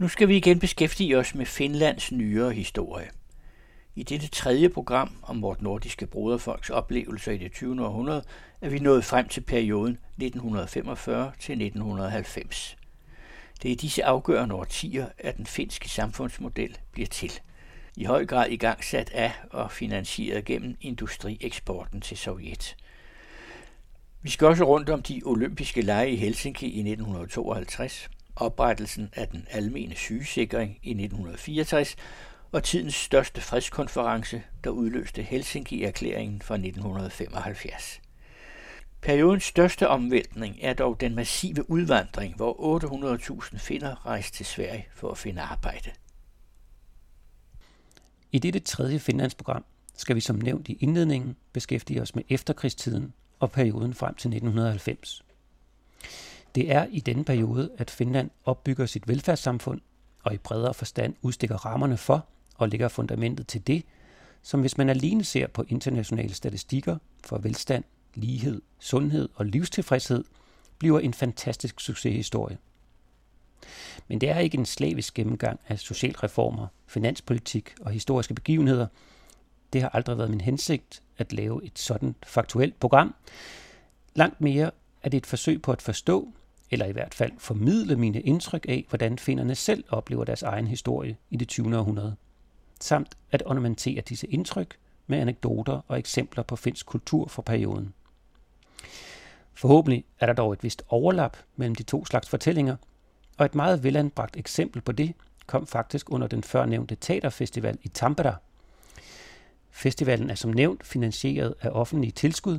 Nu skal vi igen beskæftige os med Finlands nyere historie. I dette tredje program om vort nordiske broderfolks oplevelser i det 20. århundrede er vi nået frem til perioden 1945 til 1990. Det er i disse afgørende årtier, at den finske samfundsmodel bliver til. I høj grad igangsat af og finansieret gennem industrieksporten til Sovjet. Vi skal også rundt om de olympiske lege i Helsinki i 1952, oprettelsen af den almene sygesikring i 1964 og tidens største fredskonference, der udløste Helsinki-erklæringen fra 1975. Periodens største omvæltning er dog den massive udvandring, hvor 800.000 finder rejste til Sverige for at finde arbejde. I dette tredje Finlandsprogram skal vi som nævnt i indledningen beskæftige os med efterkrigstiden og perioden frem til 1990. Det er i denne periode, at Finland opbygger sit velfærdssamfund og i bredere forstand udstikker rammerne for og lægger fundamentet til det, som hvis man alene ser på internationale statistikker for velstand, lighed, sundhed og livstilfredshed, bliver en fantastisk succeshistorie. Men det er ikke en slavisk gennemgang af socialreformer, finanspolitik og historiske begivenheder. Det har aldrig været min hensigt at lave et sådan faktuelt program. Langt mere er det et forsøg på at forstå, eller i hvert fald formidle mine indtryk af, hvordan finderne selv oplever deres egen historie i det 20. århundrede, samt at ornamentere disse indtryk med anekdoter og eksempler på finsk kultur fra perioden. Forhåbentlig er der dog et vist overlap mellem de to slags fortællinger, og et meget velanbragt eksempel på det kom faktisk under den førnævnte teaterfestival i Tampere. Festivalen er som nævnt finansieret af offentlige tilskud,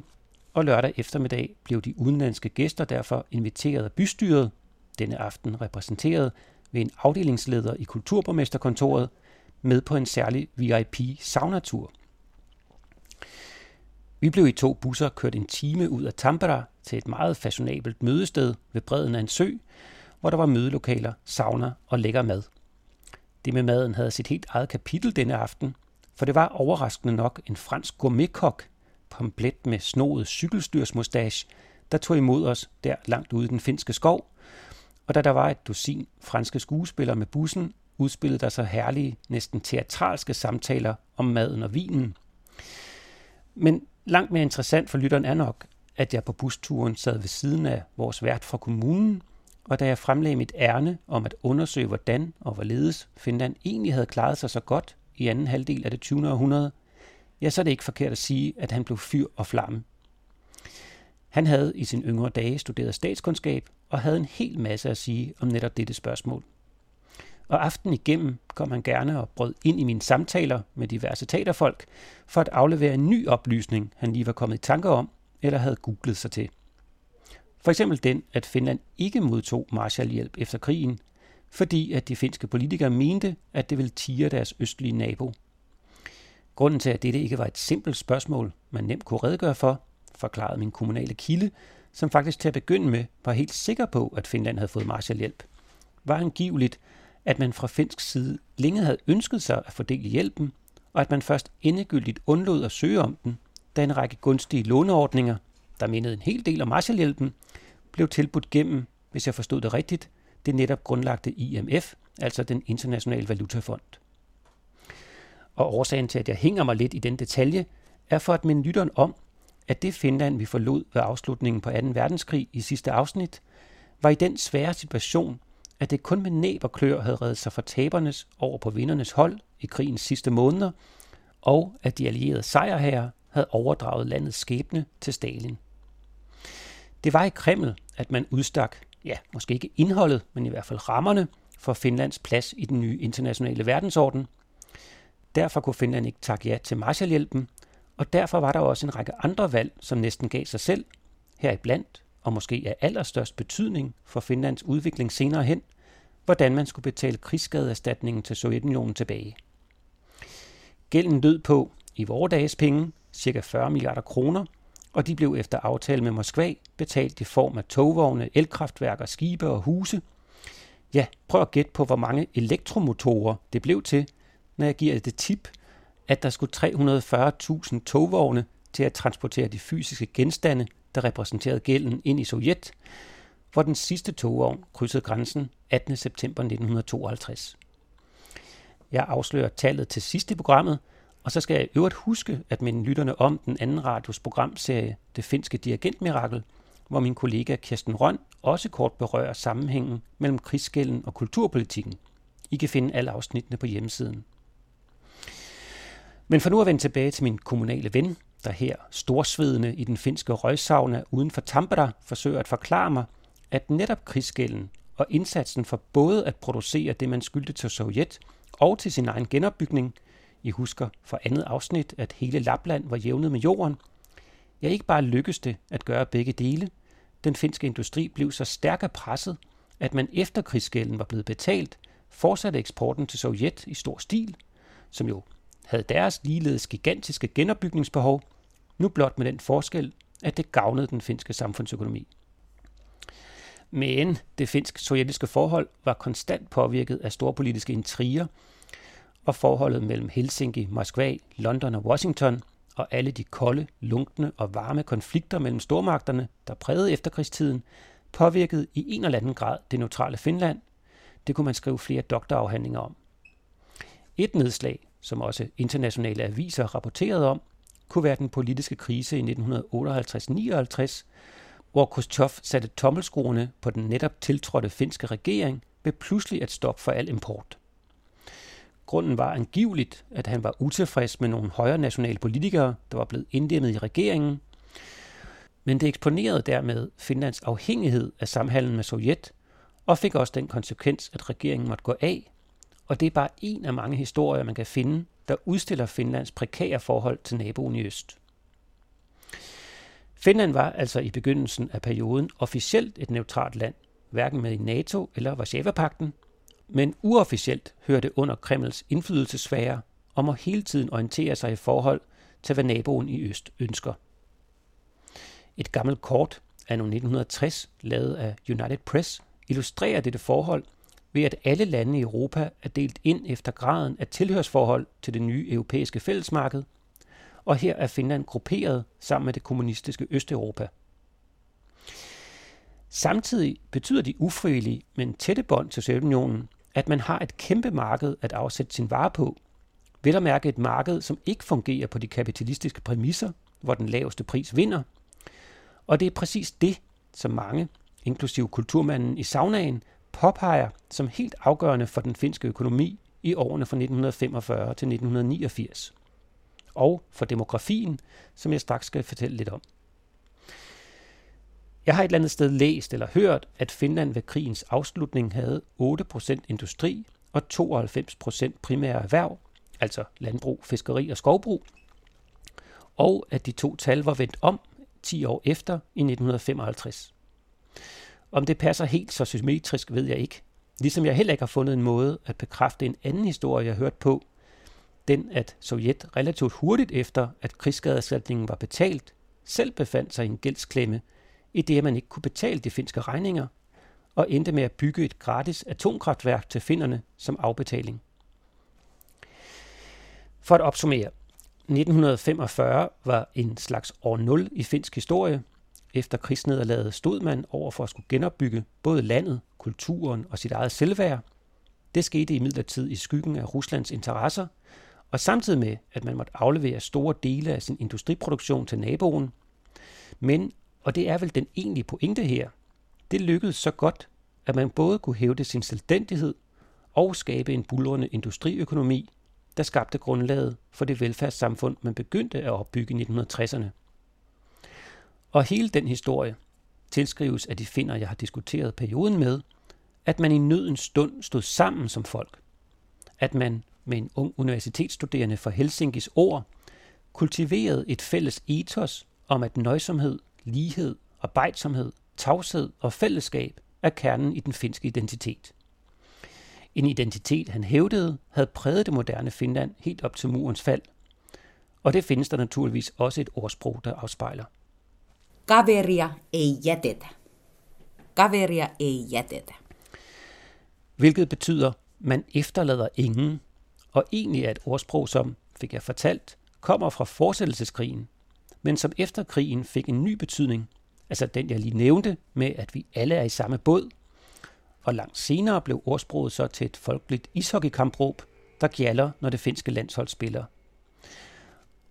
og lørdag eftermiddag blev de udenlandske gæster derfor inviteret af bystyret, denne aften repræsenteret ved en afdelingsleder i Kulturborgmesterkontoret, med på en særlig VIP-saunatur. Vi blev i to busser kørt en time ud af Tampere til et meget fashionabelt mødested ved bredden af en sø, hvor der var mødelokaler, sauna og lækker mad. Det med maden havde sit helt eget kapitel denne aften, for det var overraskende nok en fransk gourmetkok, komplet med snoet cykelstyrsmustache, der tog imod os der langt ude i den finske skov, og da der var et dusin franske skuespillere med bussen, udspillede der sig herlige, næsten teatralske samtaler om maden og vinen. Men langt mere interessant for lytteren er nok, at jeg på busturen sad ved siden af vores vært fra kommunen, og da jeg fremlagde mit ærne om at undersøge, hvordan og hvorledes Finland egentlig havde klaret sig så godt i anden halvdel af det 20. århundrede, ja, så er det ikke forkert at sige, at han blev fyr og flamme. Han havde i sin yngre dage studeret statskundskab og havde en hel masse at sige om netop dette spørgsmål. Og aften igennem kom han gerne og brød ind i mine samtaler med diverse teaterfolk for at aflevere en ny oplysning, han lige var kommet i tanker om eller havde googlet sig til. For eksempel den, at Finland ikke modtog Marshallhjælp efter krigen, fordi at de finske politikere mente, at det ville tire deres østlige nabo. Grunden til, at dette ikke var et simpelt spørgsmål, man nemt kunne redegøre for, forklarede min kommunale kilde, som faktisk til at begynde med var helt sikker på, at Finland havde fået Marshallhjælp, var angiveligt, at man fra finsk side længe havde ønsket sig at fordele hjælpen, og at man først endegyldigt undlod at søge om den, da en række gunstige låneordninger, der mindede en hel del om Marshallhjælpen, blev tilbudt gennem, hvis jeg forstod det rigtigt, det netop grundlagte IMF, altså den internationale valutafond. Og årsagen til, at jeg hænger mig lidt i den detalje, er for at minde lytteren om, at det Finland, vi forlod ved afslutningen på 2. verdenskrig i sidste afsnit, var i den svære situation, at det kun med næb og klør havde reddet sig fra tabernes over på vindernes hold i krigens sidste måneder, og at de allierede sejrherrer havde overdraget landets skæbne til Stalin. Det var i Kreml, at man udstak, ja, måske ikke indholdet, men i hvert fald rammerne for Finlands plads i den nye internationale verdensorden. Derfor kunne Finland ikke takke ja til Marshallhjælpen, og derfor var der også en række andre valg, som næsten gav sig selv, heriblandt, og måske af allerstørst betydning for Finlands udvikling senere hen, hvordan man skulle betale krigsskadeerstatningen til Sovjetunionen tilbage. Gælden lød på, i vore dages penge, ca. 40 milliarder kroner, og de blev efter aftale med Moskva betalt i form af togvogne, elkraftværker, skibe og huse. Ja, prøv at gætte på, hvor mange elektromotorer det blev til, når jeg giver det tip, at der skulle 340.000 togvogne til at transportere de fysiske genstande, der repræsenterede gælden ind i Sovjet, hvor den sidste togvogn krydsede grænsen 18. september 1952. Jeg afslører tallet til sidst i programmet, og så skal jeg øvrigt huske at minde lytterne om den anden radios programserie Det finske dirigentmirakel, hvor min kollega Kirsten Røn også kort berører sammenhængen mellem krigsgælden og kulturpolitikken. I kan finde alle afsnittene på hjemmesiden. Men for nu at vende tilbage til min kommunale ven, der her storsvedende i den finske røgsauna uden for Tampere forsøger at forklare mig, at netop krigsgælden og indsatsen for både at producere det, man skyldte til Sovjet, og til sin egen genopbygning, I husker for andet afsnit, at hele Lapland var jævnet med jorden, ja ikke bare lykkedes det at gøre begge dele, den finske industri blev så stærkt presset, at man efter krigsgælden var blevet betalt, fortsatte eksporten til Sovjet i stor stil, som jo havde deres ligeledes gigantiske genopbygningsbehov, nu blot med den forskel, at det gavnede den finske samfundsøkonomi. Men det finsk-sovjetiske forhold var konstant påvirket af storpolitiske intriger, og forholdet mellem Helsinki, Moskva, London og Washington og alle de kolde, lunkne og varme konflikter mellem stormagterne, der prægede efterkrigstiden, påvirkede i en eller anden grad det neutrale Finland. Det kunne man skrive flere doktorafhandlinger om. Et nedslag, som også internationale aviser rapporterede om, kunne være den politiske krise i 1958-59, hvor Khrushchev satte tommelskruerne på den netop tiltrådte finske regering ved pludselig at stoppe for al import. Grunden var angiveligt, at han var utilfreds med nogle højre nationale politikere, der var blevet inddæmmet i regeringen. Men det eksponerede dermed Finlands afhængighed af samhandlen med Sovjet, og fik også den konsekvens, at regeringen måtte gå af. Og det er bare en af mange historier, man kan finde, der udstiller Finlands prekære forhold til naboen i øst. Finland var altså i begyndelsen af perioden officielt et neutralt land, hverken med i NATO eller Varsava-pakten, men uofficielt hørte under Kremls indflydelsesfære og må hele tiden orientere sig i forhold til, hvad naboen i øst ønsker. Et gammelt kort af 1960, lavet af United Press, illustrerer dette forhold ved, at alle lande i Europa er delt ind efter graden af tilhørsforhold til det nye europæiske fællesmarked, og her er Finland grupperet sammen med det kommunistiske Østeuropa. Samtidig betyder de ufrivillige, men tætte bånd til Sovjetunionen, at man har et kæmpe marked at afsætte sin vare på. Vil at mærke et marked, som ikke fungerer på de kapitalistiske præmisser, hvor den laveste pris vinder. Og det er præcis det, som mange, inklusive kulturmanden i saunaen, påpeger som helt afgørende for den finske økonomi i årene fra 1945 til 1989. Og for demografien, som jeg straks skal fortælle lidt om. Jeg har et eller andet sted læst eller hørt, at Finland ved krigens afslutning havde 8% industri og 92% primære erhverv, altså landbrug, fiskeri og skovbrug, og at de to tal var vendt om 10 år efter i 1955. Om det passer helt så symmetrisk, ved jeg ikke. Ligesom jeg heller ikke har fundet en måde at bekræfte en anden historie, jeg hørt på, den at Sovjet relativt hurtigt efter, at krigsskadeerstatningen var betalt, selv befandt sig i en gældsklemme, i det at man ikke kunne betale de finske regninger, og endte med at bygge et gratis atomkraftværk til finnerne som afbetaling. For at opsummere, 1945 var en slags år 0 i finsk historie. Efter krigsnederlaget stod man over for at skulle genopbygge både landet, kulturen og sit eget selvværd. Det skete imidlertid i skyggen af Ruslands interesser, og samtidig med, at man måtte aflevere store dele af sin industriproduktion til naboen. Men og det er vel den egentlige pointe her. Det lykkedes så godt, at man både kunne hævde sin selvstændighed og skabe en bulrende industriøkonomi, der skabte grundlaget for det velfærdssamfund, man begyndte at opbygge i 1960'erne. Og hele den historie tilskrives af de finder, jeg har diskuteret perioden med, at man i nødens stund stod sammen som folk. At man med en ung universitetsstuderende fra Helsinkis ord kultiverede et fælles ethos om, at nøjsomhed lighed, arbejdsomhed, tavshed og fællesskab er kernen i den finske identitet. En identitet, han hævdede, havde præget det moderne Finland helt op til murens fald. Og det findes der naturligvis også et ordsprog, der afspejler. Kaveria ei jätetä. Kaveria ei jätetä. Hvilket betyder, man efterlader ingen, og egentlig er et ordsprog, som, fik jeg fortalt, kommer fra fortsættelseskrigen, men som efter krigen fik en ny betydning, altså den jeg lige nævnte med, at vi alle er i samme båd. Og langt senere blev ordsproget så til et folkeligt ishockeykampråb, der gjalder, når det finske landshold spiller.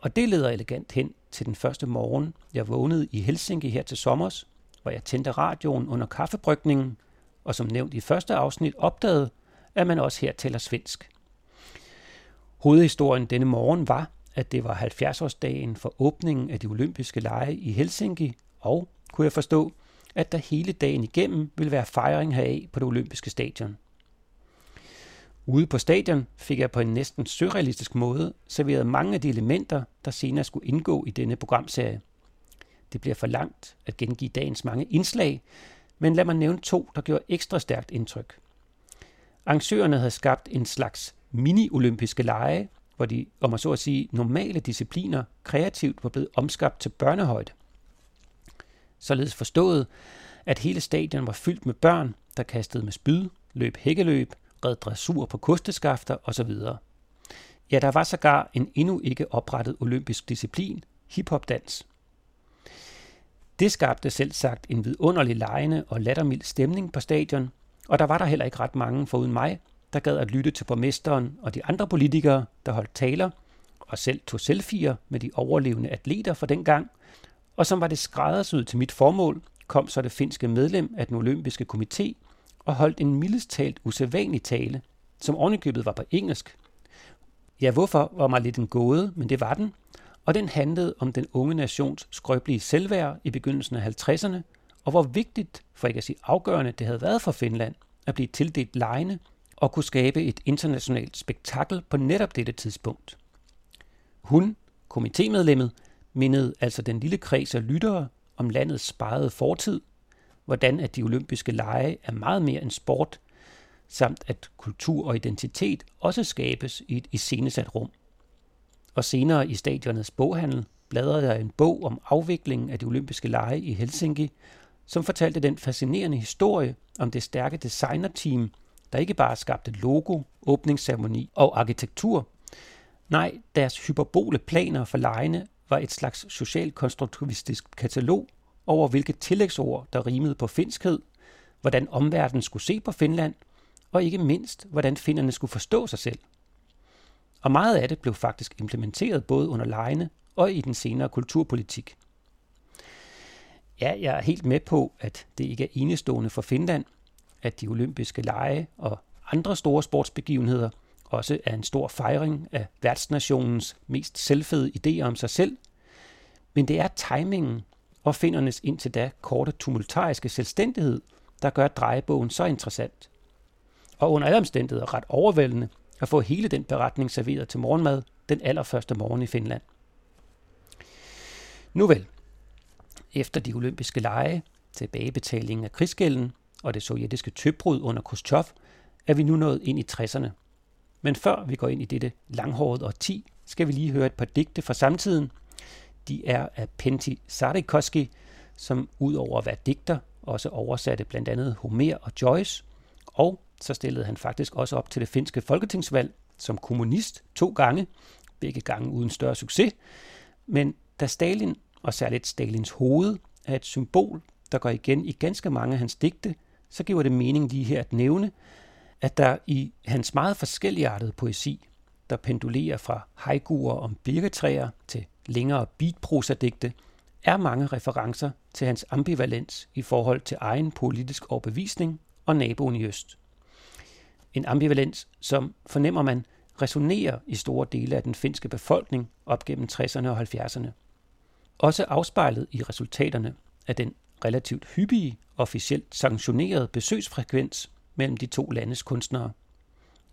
Og det leder elegant hen til den første morgen, jeg vågnede i Helsinki her til sommers, hvor jeg tændte radioen under kaffebrygningen, og som nævnt i første afsnit opdagede, at man også her taler svensk. Hovedhistorien denne morgen var, at det var 70-årsdagen for åbningen af de olympiske lege i Helsinki, og, kunne jeg forstå, at der hele dagen igennem ville være fejring heraf på det olympiske stadion. Ude på stadion fik jeg på en næsten surrealistisk måde serveret mange af de elementer, der senere skulle indgå i denne programserie. Det bliver for langt at gengive dagens mange indslag, men lad mig nævne to, der gjorde ekstra stærkt indtryk. Arrangørerne havde skabt en slags mini-olympiske lege, hvor de, om man så at sige, normale discipliner kreativt var blevet omskabt til børnehøjde. Således forstået, at hele stadion var fyldt med børn, der kastede med spyd, løb hækkeløb, red dressur på kosteskafter osv. Ja, der var sågar en endnu ikke oprettet olympisk disciplin, hiphopdans. Det skabte selv sagt en vidunderlig lejende og lattermild stemning på stadion, og der var der heller ikke ret mange foruden mig, der gad at lytte til borgmesteren og de andre politikere, der holdt taler, og selv tog selfier med de overlevende atleter for den gang, og som var det skræddersyet til mit formål, kom så det finske medlem af den olympiske komité og holdt en mildest talt usædvanlig tale, som ovenikøbet var på engelsk. Ja, hvorfor var mig lidt en gåde, men det var den, og den handlede om den unge nations skrøbelige selvværd i begyndelsen af 50'erne, og hvor vigtigt, for ikke at sige afgørende, det havde været for Finland at blive tildelt lejene og kunne skabe et internationalt spektakel på netop dette tidspunkt. Hun, komitémedlemmet, mindede altså den lille kreds af lyttere om landets sparede fortid, hvordan at de olympiske lege er meget mere end sport, samt at kultur og identitet også skabes i et iscenesat rum. Og senere i stadionets boghandel bladrede jeg en bog om afviklingen af de olympiske lege i Helsinki, som fortalte den fascinerende historie om det stærke designerteam, der ikke bare skabte logo, åbningsceremoni og arkitektur. Nej, deres hyperbole planer for lejene var et slags socialkonstruktivistisk katalog over hvilke tillægsord, der rimede på finskhed, hvordan omverdenen skulle se på Finland, og ikke mindst, hvordan finnerne skulle forstå sig selv. Og meget af det blev faktisk implementeret både under lejene og i den senere kulturpolitik. Ja, jeg er helt med på, at det ikke er enestående for Finland, at de olympiske lege og andre store sportsbegivenheder også er en stor fejring af værtsnationens mest selvfede idéer om sig selv. Men det er timingen og findernes indtil da korte tumultariske selvstændighed, der gør drejebogen så interessant. Og under alle omstændigheder ret overvældende at få hele den beretning serveret til morgenmad den allerførste morgen i Finland. Nu vel, efter de olympiske lege, tilbagebetalingen af krigsgælden og det sovjetiske tøbrud under Khrushchev, er vi nu nået ind i 60'erne. Men før vi går ind i dette langhårede årti, skal vi lige høre et par digte fra samtiden. De er af Penti Sarikoski, som udover at være digter, også oversatte blandt andet Homer og Joyce, og så stillede han faktisk også op til det finske folketingsvalg som kommunist to gange, begge gange uden større succes. Men da Stalin, og særligt Stalins hoved, er et symbol, der går igen i ganske mange af hans digte, så giver det mening lige her at nævne, at der i hans meget forskelligartede poesi, der pendulerer fra haikuer om birketræer til længere beatprosadigte, er mange referencer til hans ambivalens i forhold til egen politisk overbevisning og naboen i øst. En ambivalens, som fornemmer man resonerer i store dele af den finske befolkning op gennem 60'erne og 70'erne. Også afspejlet i resultaterne af den relativt hyppige, officielt sanktionerede besøgsfrekvens mellem de to landes kunstnere.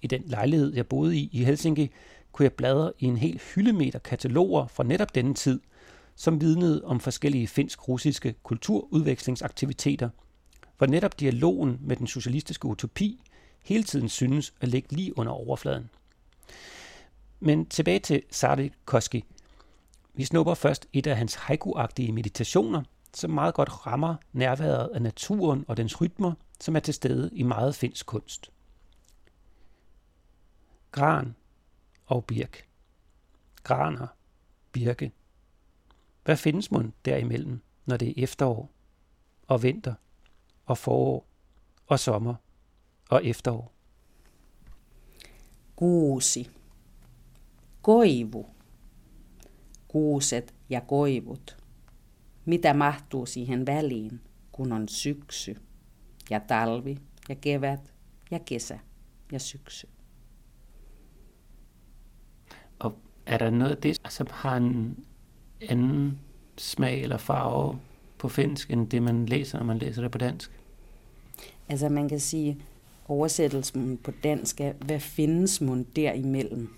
I den lejlighed, jeg boede i i Helsinki, kunne jeg bladre i en hel hyldemeter kataloger fra netop denne tid, som vidnede om forskellige finsk-russiske kulturudvekslingsaktiviteter, hvor netop dialogen med den socialistiske utopi hele tiden synes at ligge lige under overfladen. Men tilbage til Sari Koski. Vi snupper først et af hans haiku-agtige meditationer, som meget godt rammer nærværet af naturen og dens rytmer, som er til stede i meget finsk kunst. Gran og birk. Graner, birke. Hvad findes mon derimellem, når det er efterår? og vinter og forår og sommer og efterår. Kuusi. Koivu. Kuuset ja koivut. Mitä mahtuu siihen väliin, kun on syksy ja talvi ja kevät ja kesä ja syksy? Og er der noget af det, som har en anden smag eller farve på finsk, end det man læser, når man læser det på dansk? Altså man kan sige, oversættelsen på dansk er, hvad findes mund derimellem?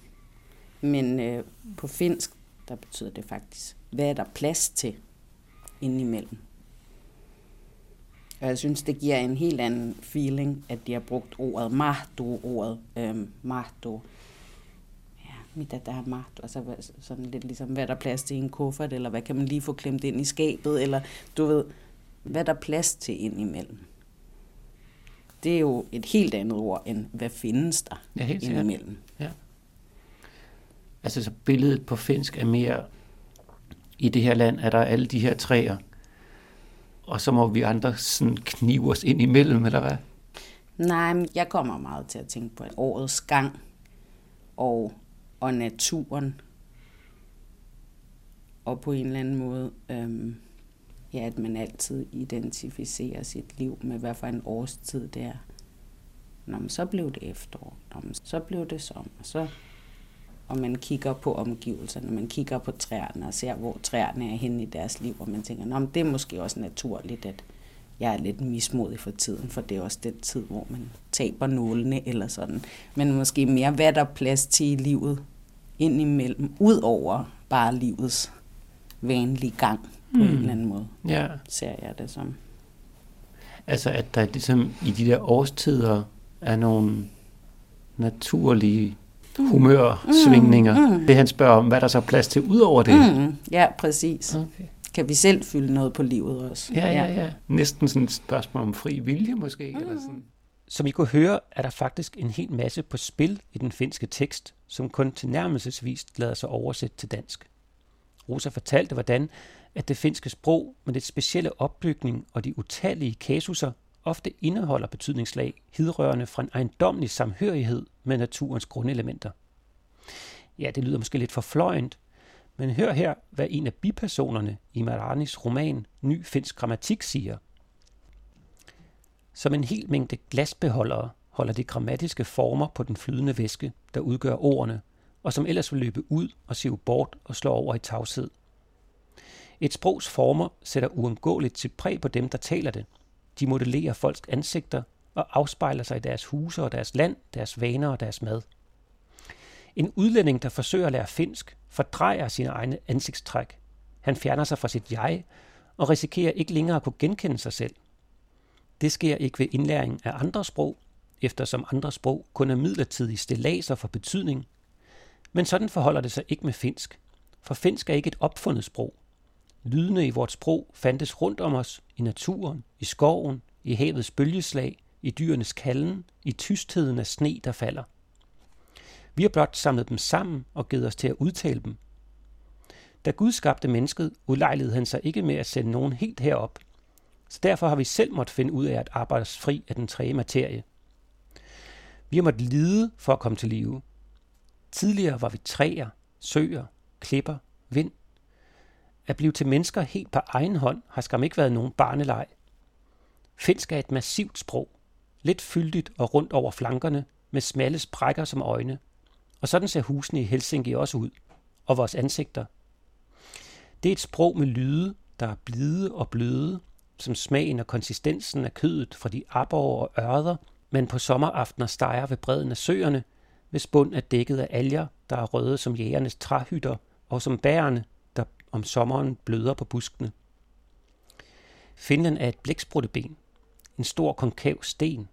Men øh, på finsk, der betyder det faktisk, hvad er der plads til indimellem? Og jeg synes, det giver en helt anden feeling, at de har brugt ordet mahto, ordet øh, mahto. Ja, mit der har mahto, altså sådan lidt ligesom, hvad er der plads til i en kuffert, eller hvad kan man lige få klemt ind i skabet, eller du ved, hvad er der plads til indimellem? Det er jo et helt andet ord, end hvad findes der ja, helt indimellem. Ja. Altså så billedet på finsk er mere, i det her land er der alle de her træer, og så må vi andre sådan knive os ind imellem, eller hvad? Nej, men jeg kommer meget til at tænke på årets gang og, og naturen. Og på en eller anden måde, øhm, ja, at man altid identificerer sit liv med, hvad for en årstid det er. Nå, men så blev det efterår. Nå, men så blev det sommer. Så og man kigger på omgivelserne, man kigger på træerne og ser, hvor træerne er henne i deres liv, og man tænker, Nå, men det er måske også naturligt, at jeg er lidt mismodig for tiden, for det er også den tid, hvor man taber nålene eller sådan. Men måske mere, hvad der er plads til i livet indimellem, ud over bare livets vanlige gang på mm. en hmm. eller anden måde, ja. ser jeg det som. Altså at der ligesom i de der årstider er nogle naturlige humørsvingninger. Mm. Mm. Det han spørger om, hvad der så er plads til ud over det. Mm. Ja, præcis. Okay. Kan vi selv fylde noget på livet også? Ja, ja, ja. Næsten sådan et spørgsmål om fri vilje måske. Mm. Eller sådan. Som I kunne høre, er der faktisk en hel masse på spil i den finske tekst, som kun tilnærmelsesvis lader sig oversætte til dansk. Rosa fortalte, hvordan at det finske sprog med det specielle opbygning og de utallige kasuser ofte indeholder betydningslag hidrørende fra en ejendommelig samhørighed med naturens grundelementer. Ja, det lyder måske lidt for fløjent, men hør her, hvad en af bipersonerne i Maranis roman Ny finsk grammatik siger. Som en hel mængde glasbeholdere holder de grammatiske former på den flydende væske, der udgør ordene, og som ellers vil løbe ud og sive bort og slå over i tavshed. Et sprogs former sætter uundgåeligt sit præg på dem, der taler det – de modellerer folks ansigter og afspejler sig i deres huse og deres land, deres vaner og deres mad. En udlænding, der forsøger at lære finsk, fordrejer sine egne ansigtstræk. Han fjerner sig fra sit jeg og risikerer ikke længere at kunne genkende sig selv. Det sker ikke ved indlæring af andre sprog, eftersom andre sprog kun er midlertidige stillaser for betydning. Men sådan forholder det sig ikke med finsk, for finsk er ikke et opfundet sprog. Lydene i vort sprog fandtes rundt om os, i naturen, i skoven, i havets bølgeslag, i dyrenes kalden, i tystheden af sne, der falder. Vi har blot samlet dem sammen og givet os til at udtale dem. Da Gud skabte mennesket, udlejlede han sig ikke med at sende nogen helt herop. Så derfor har vi selv måttet finde ud af at arbejde os fri af den træge materie. Vi har måttet lide for at komme til live. Tidligere var vi træer, søer, klipper, vind, at blive til mennesker helt på egen hånd har skam ikke været nogen barneleg. Finsk er et massivt sprog, lidt fyldigt og rundt over flankerne, med smalle sprækker som øjne. Og sådan ser husene i Helsinki også ud, og vores ansigter. Det er et sprog med lyde, der er blide og bløde, som smagen og konsistensen af kødet fra de abor og ørder, man på sommeraftener steger ved bredden af søerne, hvis bund er dækket af alger, der er røde som jægernes træhytter, og som bærene, om sommeren bløder på buskene. Finland er et blæksprutteben, en stor konkav sten,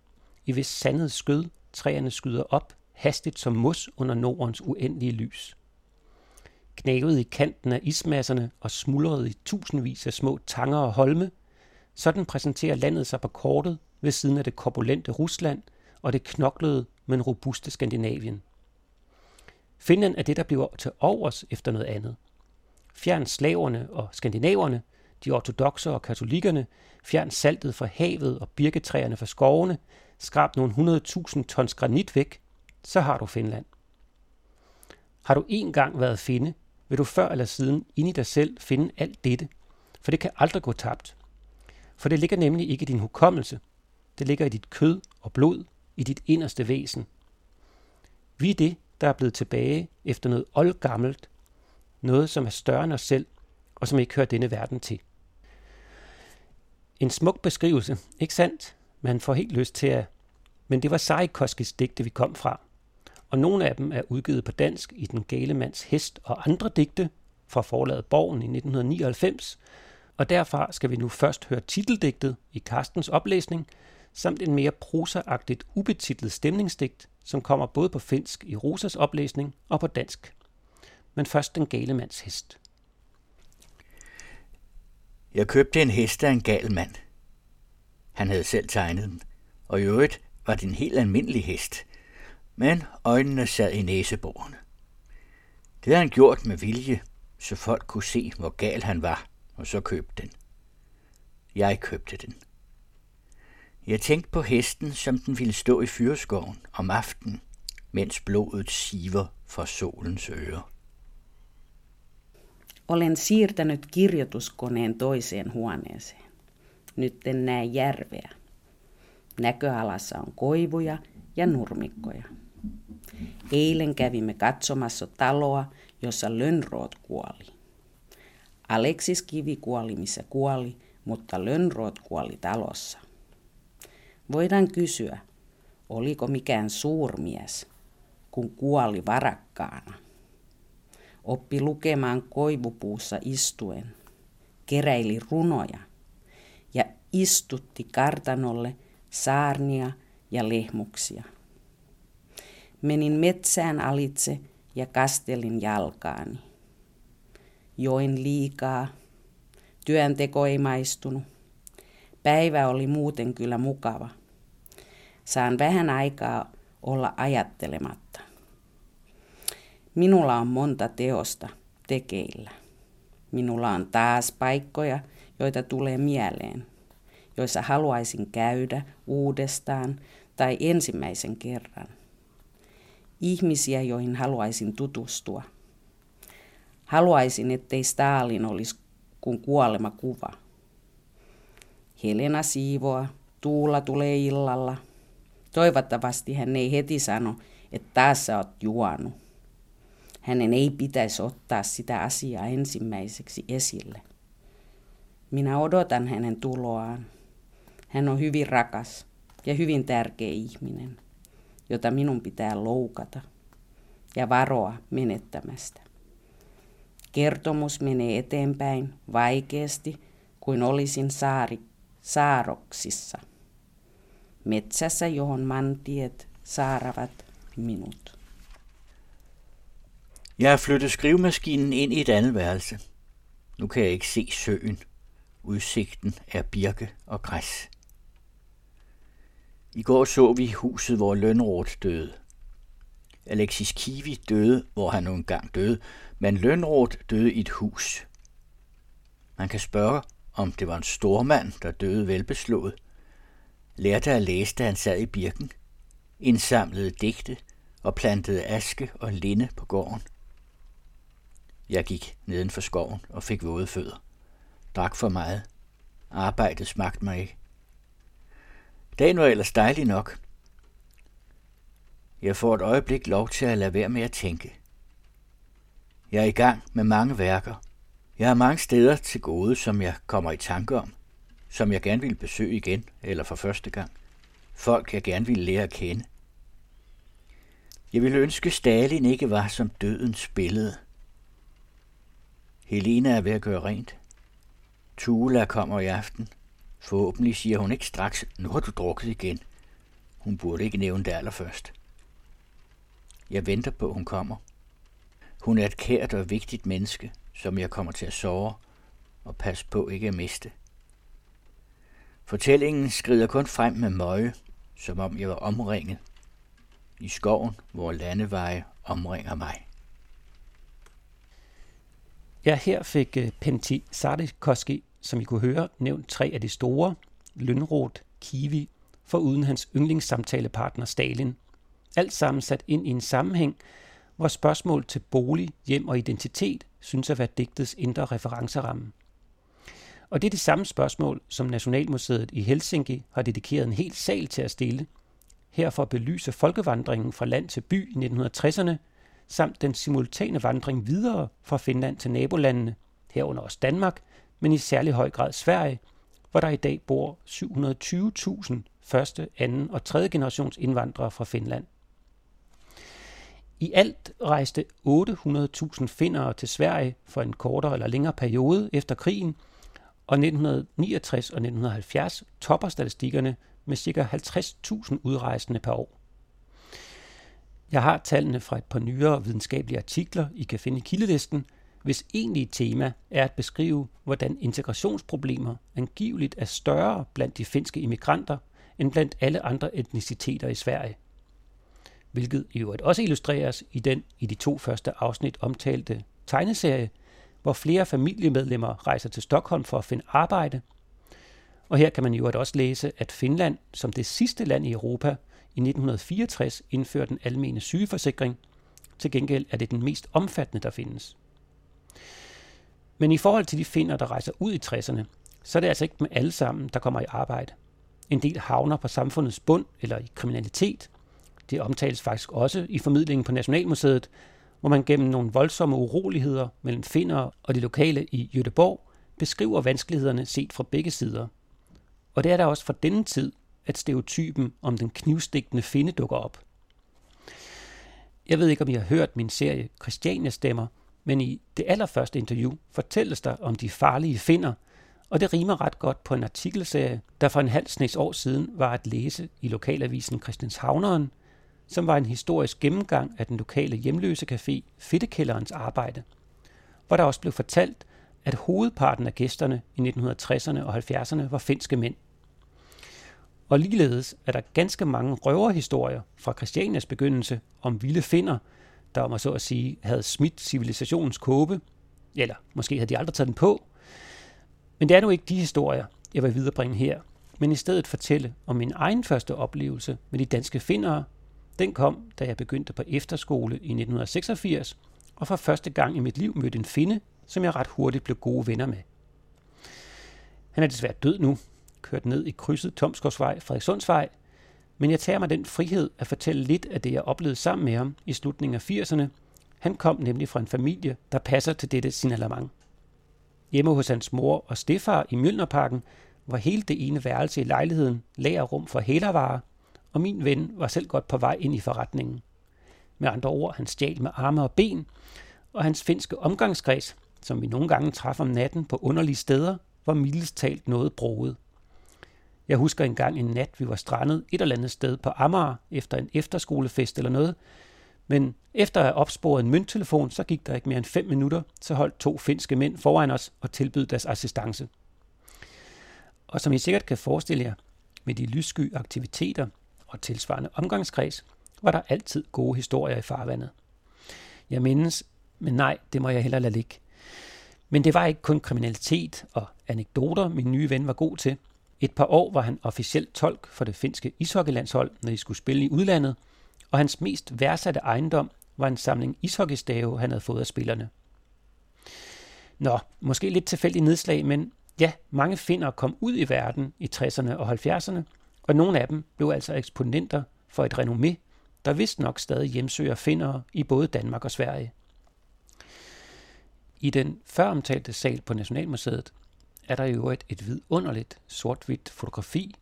i hvis sandet skød træerne skyder op, hastigt som mos under Nordens uendelige lys. Knævet i kanten af ismasserne og smuldret i tusindvis af små tanger og holme, sådan præsenterer landet sig på kortet ved siden af det korpulente Rusland og det knoklede, men robuste Skandinavien. Finland er det, der bliver til overs efter noget andet. Fjern slaverne og skandinaverne, de ortodoxe og katolikkerne, fjern saltet fra havet og birketræerne fra skovene, skrab nogle 100.000 tons granit væk, så har du Finland. Har du en gang været finde, vil du før eller siden ind i dig selv finde alt dette, for det kan aldrig gå tabt. For det ligger nemlig ikke i din hukommelse. Det ligger i dit kød og blod, i dit inderste væsen. Vi er det, der er blevet tilbage efter noget oldgammelt, noget som er større end os selv, og som ikke hører denne verden til. En smuk beskrivelse, ikke sandt? Man får helt lyst til at... Men det var Sarikoskis digte, vi kom fra. Og nogle af dem er udgivet på dansk i Den gale mands hest og andre digte fra forlaget Borgen i 1999. Og derfra skal vi nu først høre titeldigtet i Carstens oplæsning, samt en mere prosaagtigt ubetitlet stemningsdigt, som kommer både på finsk i Rosas oplæsning og på dansk. Men først Den gale mands hest. Jeg købte en hest af en gal mand. Han havde selv tegnet den, og i øvrigt var det en helt almindelig hest, men øjnene sad i næseborene. Det havde han gjort med vilje, så folk kunne se, hvor gal han var, og så købte den. Jeg købte den. Jeg tænkte på hesten, som den ville stå i fyrskoven om aftenen, mens blodet siver fra solens ører. Olen siirtänyt kirjoituskoneen toiseen huoneeseen. Nyt en näe järveä. Näköalassa on koivuja ja nurmikkoja. Eilen kävimme katsomassa taloa, jossa Lönnroot kuoli. Aleksis Kivi kuoli missä kuoli, mutta Lönnroot kuoli talossa. Voidaan kysyä, oliko mikään suurmies, kun kuoli varakkaana. Oppi lukemaan koivupuussa istuen, keräili runoja ja istutti kartanolle saarnia ja lehmuksia. Menin metsään alitse ja kastelin jalkaani. Join liikaa. Työnteko ei maistunut. Päivä oli muuten kyllä mukava. Saan vähän aikaa olla ajattelematta. Minulla on monta teosta tekeillä. Minulla on taas paikkoja, joita tulee mieleen, joissa haluaisin käydä uudestaan tai ensimmäisen kerran. Ihmisiä, joihin haluaisin tutustua. Haluaisin, ettei Stalin olisi kuin kuolema kuva. Helena siivoa, Tuula tulee illalla. Toivottavasti hän ei heti sano, että taas sä oot juonut. Hänen ei pitäisi ottaa sitä asiaa ensimmäiseksi esille. Minä odotan hänen tuloaan. Hän on hyvin rakas ja hyvin tärkeä ihminen, jota minun pitää loukata ja varoa menettämästä. Kertomus menee eteenpäin vaikeasti, kuin olisin saari, saaroksissa. Metsässä, johon mantiet saaravat minut. Jeg har flyttet skrivemaskinen ind i et andet værelse. Nu kan jeg ikke se søen. Udsigten er birke og græs. I går så vi huset, hvor Lønrot døde. Alexis Kivi døde, hvor han nogle gang døde, men Lønrot døde i et hus. Man kan spørge, om det var en stormand, der døde velbeslået. Lærte at læse, da han sad i birken. Indsamlede digte og plantede aske og linde på gården. Jeg gik neden for skoven og fik våde fødder. Drak for meget. Arbejdet smagte mig ikke. Dagen var ellers dejlig nok. Jeg får et øjeblik lov til at lade være med at tænke. Jeg er i gang med mange værker. Jeg har mange steder til gode, som jeg kommer i tanke om, som jeg gerne vil besøge igen eller for første gang. Folk, jeg gerne vil lære at kende. Jeg ville ønske, Stalin ikke var som dødens billede. Helena er ved at gøre rent. Tula kommer i aften. Forhåbentlig siger hun ikke straks, nu har du drukket igen. Hun burde ikke nævne det allerførst. Jeg venter på, at hun kommer. Hun er et kært og vigtigt menneske, som jeg kommer til at sove og passe på ikke at miste. Fortællingen skrider kun frem med møje, som om jeg var omringet. I skoven, hvor landeveje omringer mig. Ja, her fik øh, Penti Sardikoski som I kunne høre, nævnt tre af de store, Lønrot, Kiwi, for uden hans yndlingssamtalepartner Stalin. Alt sammen sat ind i en sammenhæng, hvor spørgsmål til bolig, hjem og identitet synes at være digtets indre referenceramme. Og det er det samme spørgsmål, som Nationalmuseet i Helsinki har dedikeret en hel sal til at stille, her for at belyse folkevandringen fra land til by i 1960'erne, samt den simultane vandring videre fra Finland til nabolandene, herunder også Danmark, men i særlig høj grad Sverige, hvor der i dag bor 720.000 første, anden og tredje generations indvandrere fra Finland. I alt rejste 800.000 finnere til Sverige for en kortere eller længere periode efter krigen, og 1969 og 1970 topper statistikkerne med ca. 50.000 udrejsende per år. Jeg har tallene fra et par nyere videnskabelige artikler, I kan finde i kildelisten, hvis egentlige tema er at beskrive, hvordan integrationsproblemer angiveligt er større blandt de finske immigranter end blandt alle andre etniciteter i Sverige. Hvilket i øvrigt også illustreres i den i de to første afsnit omtalte tegneserie, hvor flere familiemedlemmer rejser til Stockholm for at finde arbejde. Og her kan man jo også læse, at Finland som det sidste land i Europa i 1964 indførte den almene sygeforsikring. Til gengæld er det den mest omfattende, der findes. Men i forhold til de finder, der rejser ud i 60'erne, så er det altså ikke med alle sammen, der kommer i arbejde. En del havner på samfundets bund eller i kriminalitet. Det omtales faktisk også i formidlingen på Nationalmuseet, hvor man gennem nogle voldsomme uroligheder mellem finder og de lokale i Göteborg beskriver vanskelighederne set fra begge sider. Og det er der også fra denne tid, at stereotypen om den knivstikkende finde dukker op. Jeg ved ikke, om I har hørt min serie Christiania Stemmer, men i det allerførste interview fortælles der om de farlige finder, og det rimer ret godt på en artikelserie, der for en halv snes år siden var at læse i lokalavisen Christianshavneren, som var en historisk gennemgang af den lokale hjemløse café Fittekælderens arbejde, hvor der også blev fortalt, at hovedparten af gæsterne i 1960'erne og 70'erne var finske mænd. Og ligeledes er der ganske mange røverhistorier fra Christianias begyndelse om vilde finder, der om at så at sige havde smidt civilisationens kåbe, eller måske havde de aldrig taget den på. Men det er nu ikke de historier, jeg vil viderebringe her, men i stedet fortælle om min egen første oplevelse med de danske findere. Den kom, da jeg begyndte på efterskole i 1986, og for første gang i mit liv mødte en finde, som jeg ret hurtigt blev gode venner med. Han er desværre død nu, kørt ned i krydset Tomskovsvej, Frederikssundsvej, men jeg tager mig den frihed at fortælle lidt af det, jeg oplevede sammen med ham i slutningen af 80'erne. Han kom nemlig fra en familie, der passer til dette signalement. Hjemme hos hans mor og stefar i Mjølnerparken var hele det ene værelse i lejligheden lagerrum for hælervarer, og min ven var selv godt på vej ind i forretningen. Med andre ord, han stjal med arme og ben, og hans finske omgangskreds, som vi nogle gange traf om natten på underlige steder, var mildest talt noget broet. Jeg husker engang en nat, vi var strandet et eller andet sted på Amager efter en efterskolefest eller noget. Men efter at have opsporet en mønttelefon, så gik der ikke mere end fem minutter, så holdt to finske mænd foran os og tilbød deres assistance. Og som I sikkert kan forestille jer, med de lyssky aktiviteter og tilsvarende omgangskreds, var der altid gode historier i farvandet. Jeg mindes, men nej, det må jeg heller lade ligge. Men det var ikke kun kriminalitet og anekdoter, min nye ven var god til. Et par år var han officielt tolk for det finske ishockeylandshold, når de skulle spille i udlandet, og hans mest værdsatte ejendom var en samling ishockeystave, han havde fået af spillerne. Nå, måske lidt tilfældig nedslag, men ja, mange finder kom ud i verden i 60'erne og 70'erne, og nogle af dem blev altså eksponenter for et renommé, der vist nok stadig hjemsøger finder i både Danmark og Sverige. I den føromtalte sal på Nationalmuseet er der i øvrigt et vidunderligt sort-hvidt fotografi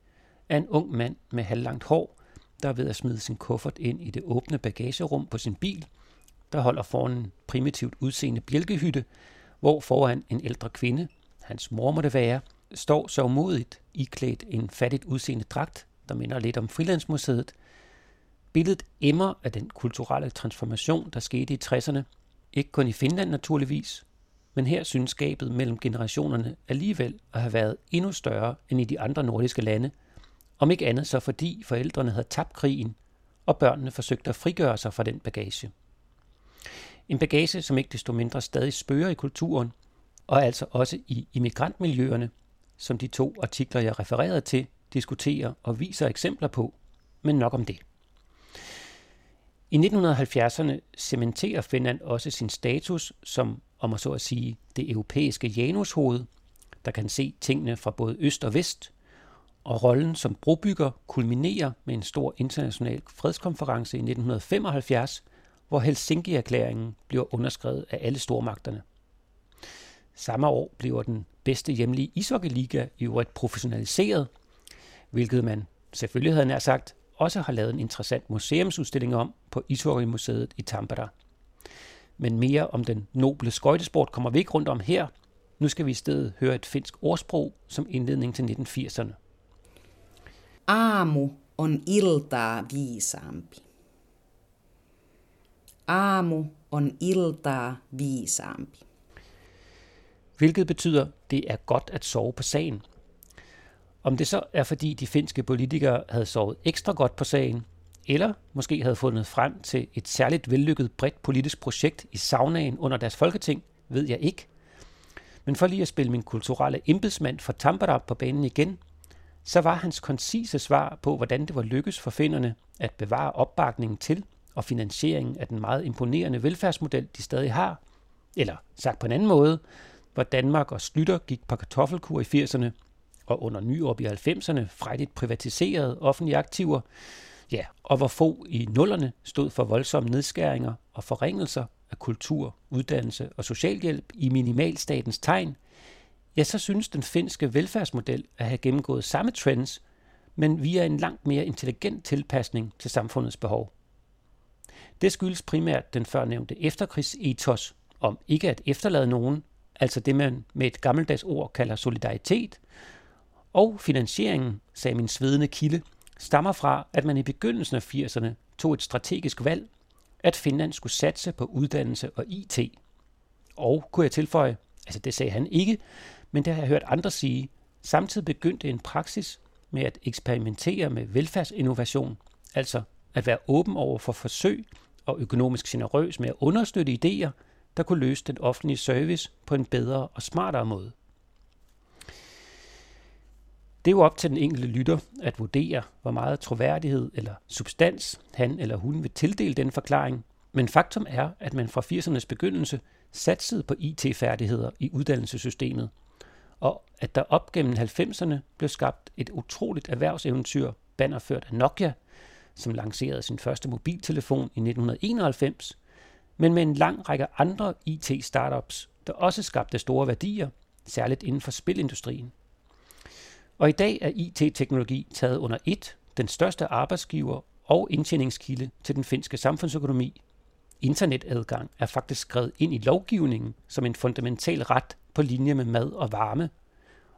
af en ung mand med halvlangt hår, der er ved at smide sin kuffert ind i det åbne bagagerum på sin bil, der holder foran en primitivt udseende bjælkehytte, hvor foran en ældre kvinde, hans mor må det være, står så modigt iklædt en fattigt udseende dragt, der minder lidt om Frilandsmuseet. Billedet emmer af den kulturelle transformation, der skete i 60'erne, ikke kun i Finland naturligvis, men her synes skabet mellem generationerne alligevel at have været endnu større end i de andre nordiske lande, om ikke andet så fordi forældrene havde tabt krigen, og børnene forsøgte at frigøre sig fra den bagage. En bagage, som ikke desto mindre stadig spørger i kulturen, og altså også i immigrantmiljøerne, som de to artikler, jeg refererede til, diskuterer og viser eksempler på, men nok om det. I 1970'erne cementerer Finland også sin status som, om at så at sige, det europæiske Janushoved, der kan se tingene fra både øst og vest, og rollen som brobygger kulminerer med en stor international fredskonference i 1975, hvor Helsinki-erklæringen bliver underskrevet af alle stormagterne. Samme år bliver den bedste hjemlige ishockeyliga i øvrigt professionaliseret, hvilket man selvfølgelig havde nær sagt også har lavet en interessant museumsudstilling om på Ishockeymuseet i Tampere. Men mere om den noble skøjtesport kommer vi ikke rundt om her. Nu skal vi i stedet høre et finsk ordsprog som indledning til 1980'erne. Aamu on iltaa viisaampi. Aamu on iltaa viisaampi. Hvilket betyder, det er godt at sove på sagen. Om det så er fordi de finske politikere havde sovet ekstra godt på sagen, eller måske havde fundet frem til et særligt vellykket bredt politisk projekt i saunaen under deres folketing, ved jeg ikke. Men for lige at spille min kulturelle embedsmand for Tampere på banen igen, så var hans koncise svar på, hvordan det var lykkes for finderne at bevare opbakningen til og finansieringen af den meget imponerende velfærdsmodel, de stadig har, eller sagt på en anden måde, hvor Danmark og Slytter gik på kartoffelkur i 80'erne, og under Nyrup i 90'erne frejdigt privatiserede offentlige aktiver, ja, og hvor få i nullerne stod for voldsomme nedskæringer og forringelser af kultur, uddannelse og socialhjælp i minimalstatens tegn, ja, så synes den finske velfærdsmodel at have gennemgået samme trends, men via en langt mere intelligent tilpasning til samfundets behov. Det skyldes primært den førnævnte efterkrigsetos om ikke at efterlade nogen, altså det man med et gammeldags ord kalder solidaritet, og finansieringen, sagde min svedende kilde, stammer fra, at man i begyndelsen af 80'erne tog et strategisk valg, at Finland skulle satse på uddannelse og IT. Og, kunne jeg tilføje, altså det sagde han ikke, men det har jeg hørt andre sige, samtidig begyndte en praksis med at eksperimentere med velfærdsinnovation, altså at være åben over for forsøg og økonomisk generøs med at understøtte idéer, der kunne løse den offentlige service på en bedre og smartere måde. Det er jo op til den enkelte lytter at vurdere, hvor meget troværdighed eller substans han eller hun vil tildele den forklaring, men faktum er, at man fra 80'ernes begyndelse satsede på IT-færdigheder i uddannelsessystemet, og at der op gennem 90'erne blev skabt et utroligt erhvervseventyr, bannerført af Nokia, som lancerede sin første mobiltelefon i 1991, men med en lang række andre IT-startups, der også skabte store værdier, særligt inden for spilindustrien. Og i dag er IT-teknologi taget under et, den største arbejdsgiver og indtjeningskilde til den finske samfundsøkonomi. Internetadgang er faktisk skrevet ind i lovgivningen som en fundamental ret på linje med mad og varme,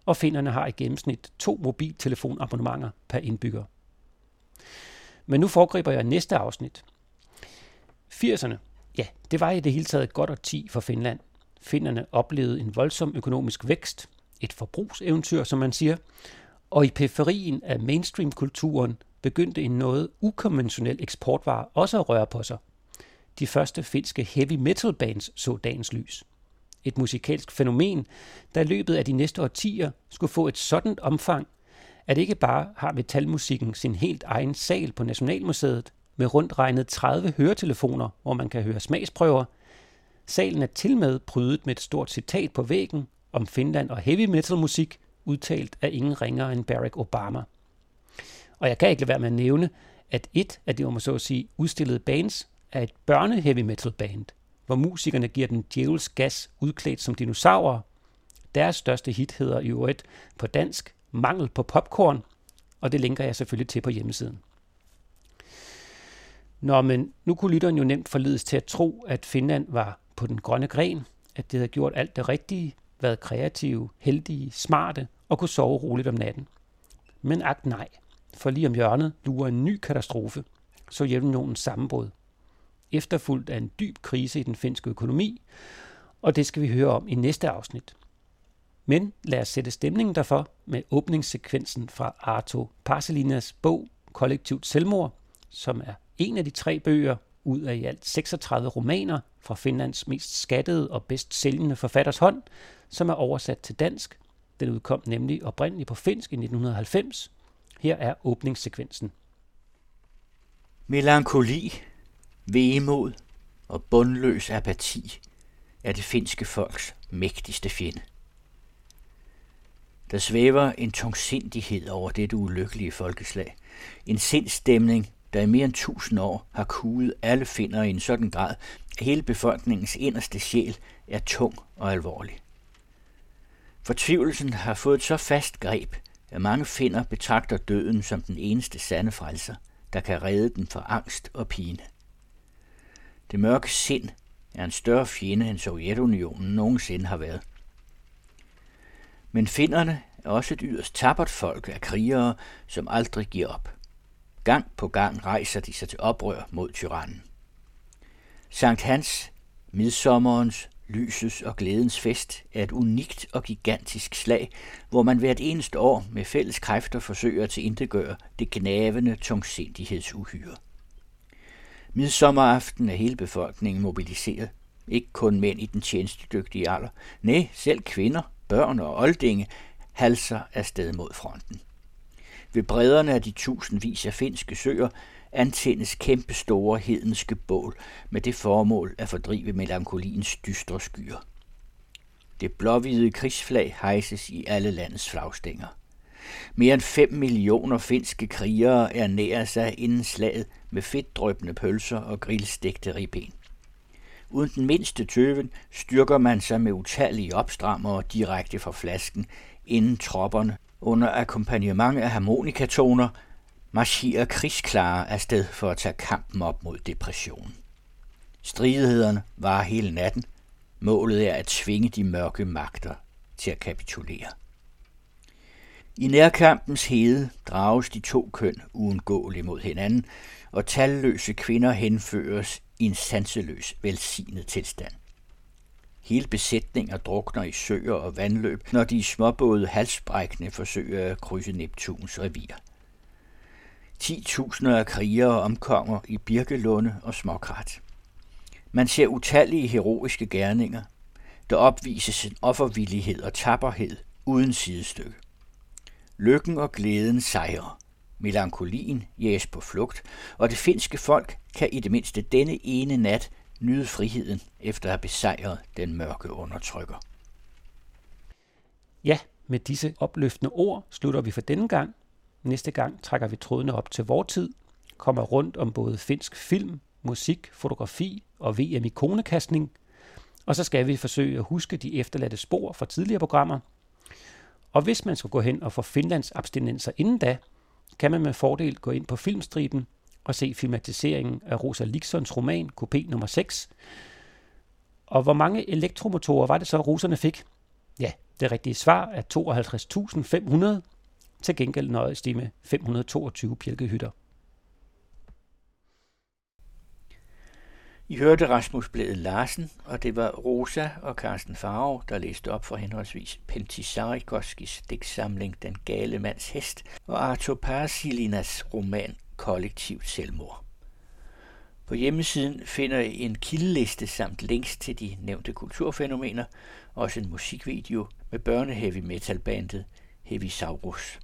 og finderne har i gennemsnit to mobiltelefonabonnementer per indbygger. Men nu foregriber jeg næste afsnit. 80'erne, ja, det var i det hele taget et godt årti for Finland. Finderne oplevede en voldsom økonomisk vækst, et forbrugseventyr, som man siger, og i periferien af mainstream-kulturen begyndte en noget ukonventionel eksportvare også at røre på sig. De første finske heavy metal bands så dagens lys. Et musikalsk fænomen, der i løbet af de næste årtier skulle få et sådan omfang, at ikke bare har metalmusikken sin helt egen sal på Nationalmuseet med rundt regnet 30 høretelefoner, hvor man kan høre smagsprøver. Salen er til med prydet med et stort citat på væggen om Finland og heavy metal musik, udtalt af ingen ringere end Barack Obama. Og jeg kan ikke lade være med at nævne, at et af de, om så at sige, udstillede bands er et børne-heavy metal band, hvor musikerne giver den djævels gas udklædt som dinosaurer. Deres største hit hedder i øvrigt på dansk Mangel på popcorn, og det linker jeg selvfølgelig til på hjemmesiden. Nå, men nu kunne lytteren jo nemt forledes til at tro, at Finland var på den grønne gren, at det havde gjort alt det rigtige, været kreative, heldige, smarte og kunne sove roligt om natten. Men agt nej, for lige om hjørnet lurer en ny katastrofe, Sovjetunionens sammenbrud. Efterfulgt af en dyb krise i den finske økonomi, og det skal vi høre om i næste afsnit. Men lad os sætte stemningen derfor med åbningssekvensen fra Arto Parselinas bog Kollektivt Selvmord, som er en af de tre bøger ud af i alt 36 romaner fra Finlands mest skattede og bedst sælgende forfatters hånd, som er oversat til dansk. Den udkom nemlig oprindeligt på finsk i 1990. Her er åbningssekvensen. Melankoli, vemod og bundløs apati er det finske folks mægtigste fjende. Der svæver en tungsindighed over dette ulykkelige folkeslag. En sindstemning, der i mere end tusind år har kuget alle finder i en sådan grad, at hele befolkningens inderste sjæl er tung og alvorlig. Fortvivlelsen har fået et så fast greb, at mange finder betragter døden som den eneste sande frelser, der kan redde den fra angst og pine. Det mørke sind er en større fjende, end Sovjetunionen nogensinde har været. Men finderne er også et yderst tappert folk af krigere, som aldrig giver op. Gang på gang rejser de sig til oprør mod tyrannen. Sankt Hans, midsommerens, lysets og glædens fest, er et unikt og gigantisk slag, hvor man hvert eneste år med fælles kræfter forsøger at tilindegøre det gnavende tungsindighedsuhyre. Midsommeraften er hele befolkningen mobiliseret. Ikke kun mænd i den tjenestedygtige alder. Nej, selv kvinder, børn og oldinge halser afsted mod fronten. Ved bredderne af de tusindvis af finske søer antændes kæmpe store hedenske bål med det formål at fordrive melankoliens dystre skyer. Det blåhvide krigsflag hejses i alle landets flagstænger. Mere end 5 millioner finske krigere ernærer sig inden slaget med fedtdrøbende pølser og grillstegte ribben. Uden den mindste tøven styrker man sig med utallige opstrammere direkte fra flasken, inden tropperne under akkompagnement af harmonikatoner marcherer krigsklare afsted for at tage kampen op mod depression. Stridighederne var hele natten. Målet er at tvinge de mørke magter til at kapitulere. I nærkampens hede drages de to køn uundgåeligt mod hinanden, og talløse kvinder henføres i en sanseløs velsignet tilstand. Hele besætninger drukner i søer og vandløb, når de småbåde halsbrækkende forsøger at krydse Neptuns revir. 10.000 af krigere omkommer i Birkelunde og Småkrat. Man ser utallige heroiske gerninger. Der opvises en offervillighed og tapperhed uden sidestykke. Lykken og glæden sejrer. Melankolien jages på flugt, og det finske folk kan i det mindste denne ene nat nyde friheden efter at have besejret den mørke undertrykker. Ja, med disse opløftende ord slutter vi for denne gang. Næste gang trækker vi trådene op til vor tid, kommer rundt om både finsk film, musik, fotografi og VM i konekastning, og så skal vi forsøge at huske de efterladte spor fra tidligere programmer. Og hvis man skal gå hen og få Finlands abstinenser inden da, kan man med fordel gå ind på filmstriben og se filmatiseringen af Rosa Liksons roman Kopé nummer 6. Og hvor mange elektromotorer var det så, russerne fik? Ja, det rigtige svar er 52.500. Til gengæld nøjes de med 522 bjælkehytter. I hørte Rasmus Blæde Larsen, og det var Rosa og Carsten Farov, der læste op for henholdsvis Pentisarikoskis digtsamling Den gale mands hest og Arthur Parsilinas roman Kollektivt selvmord. På hjemmesiden finder I en kildeliste samt links til de nævnte kulturfænomener, også en musikvideo med børneheavy metal bandet Heavy Saurus.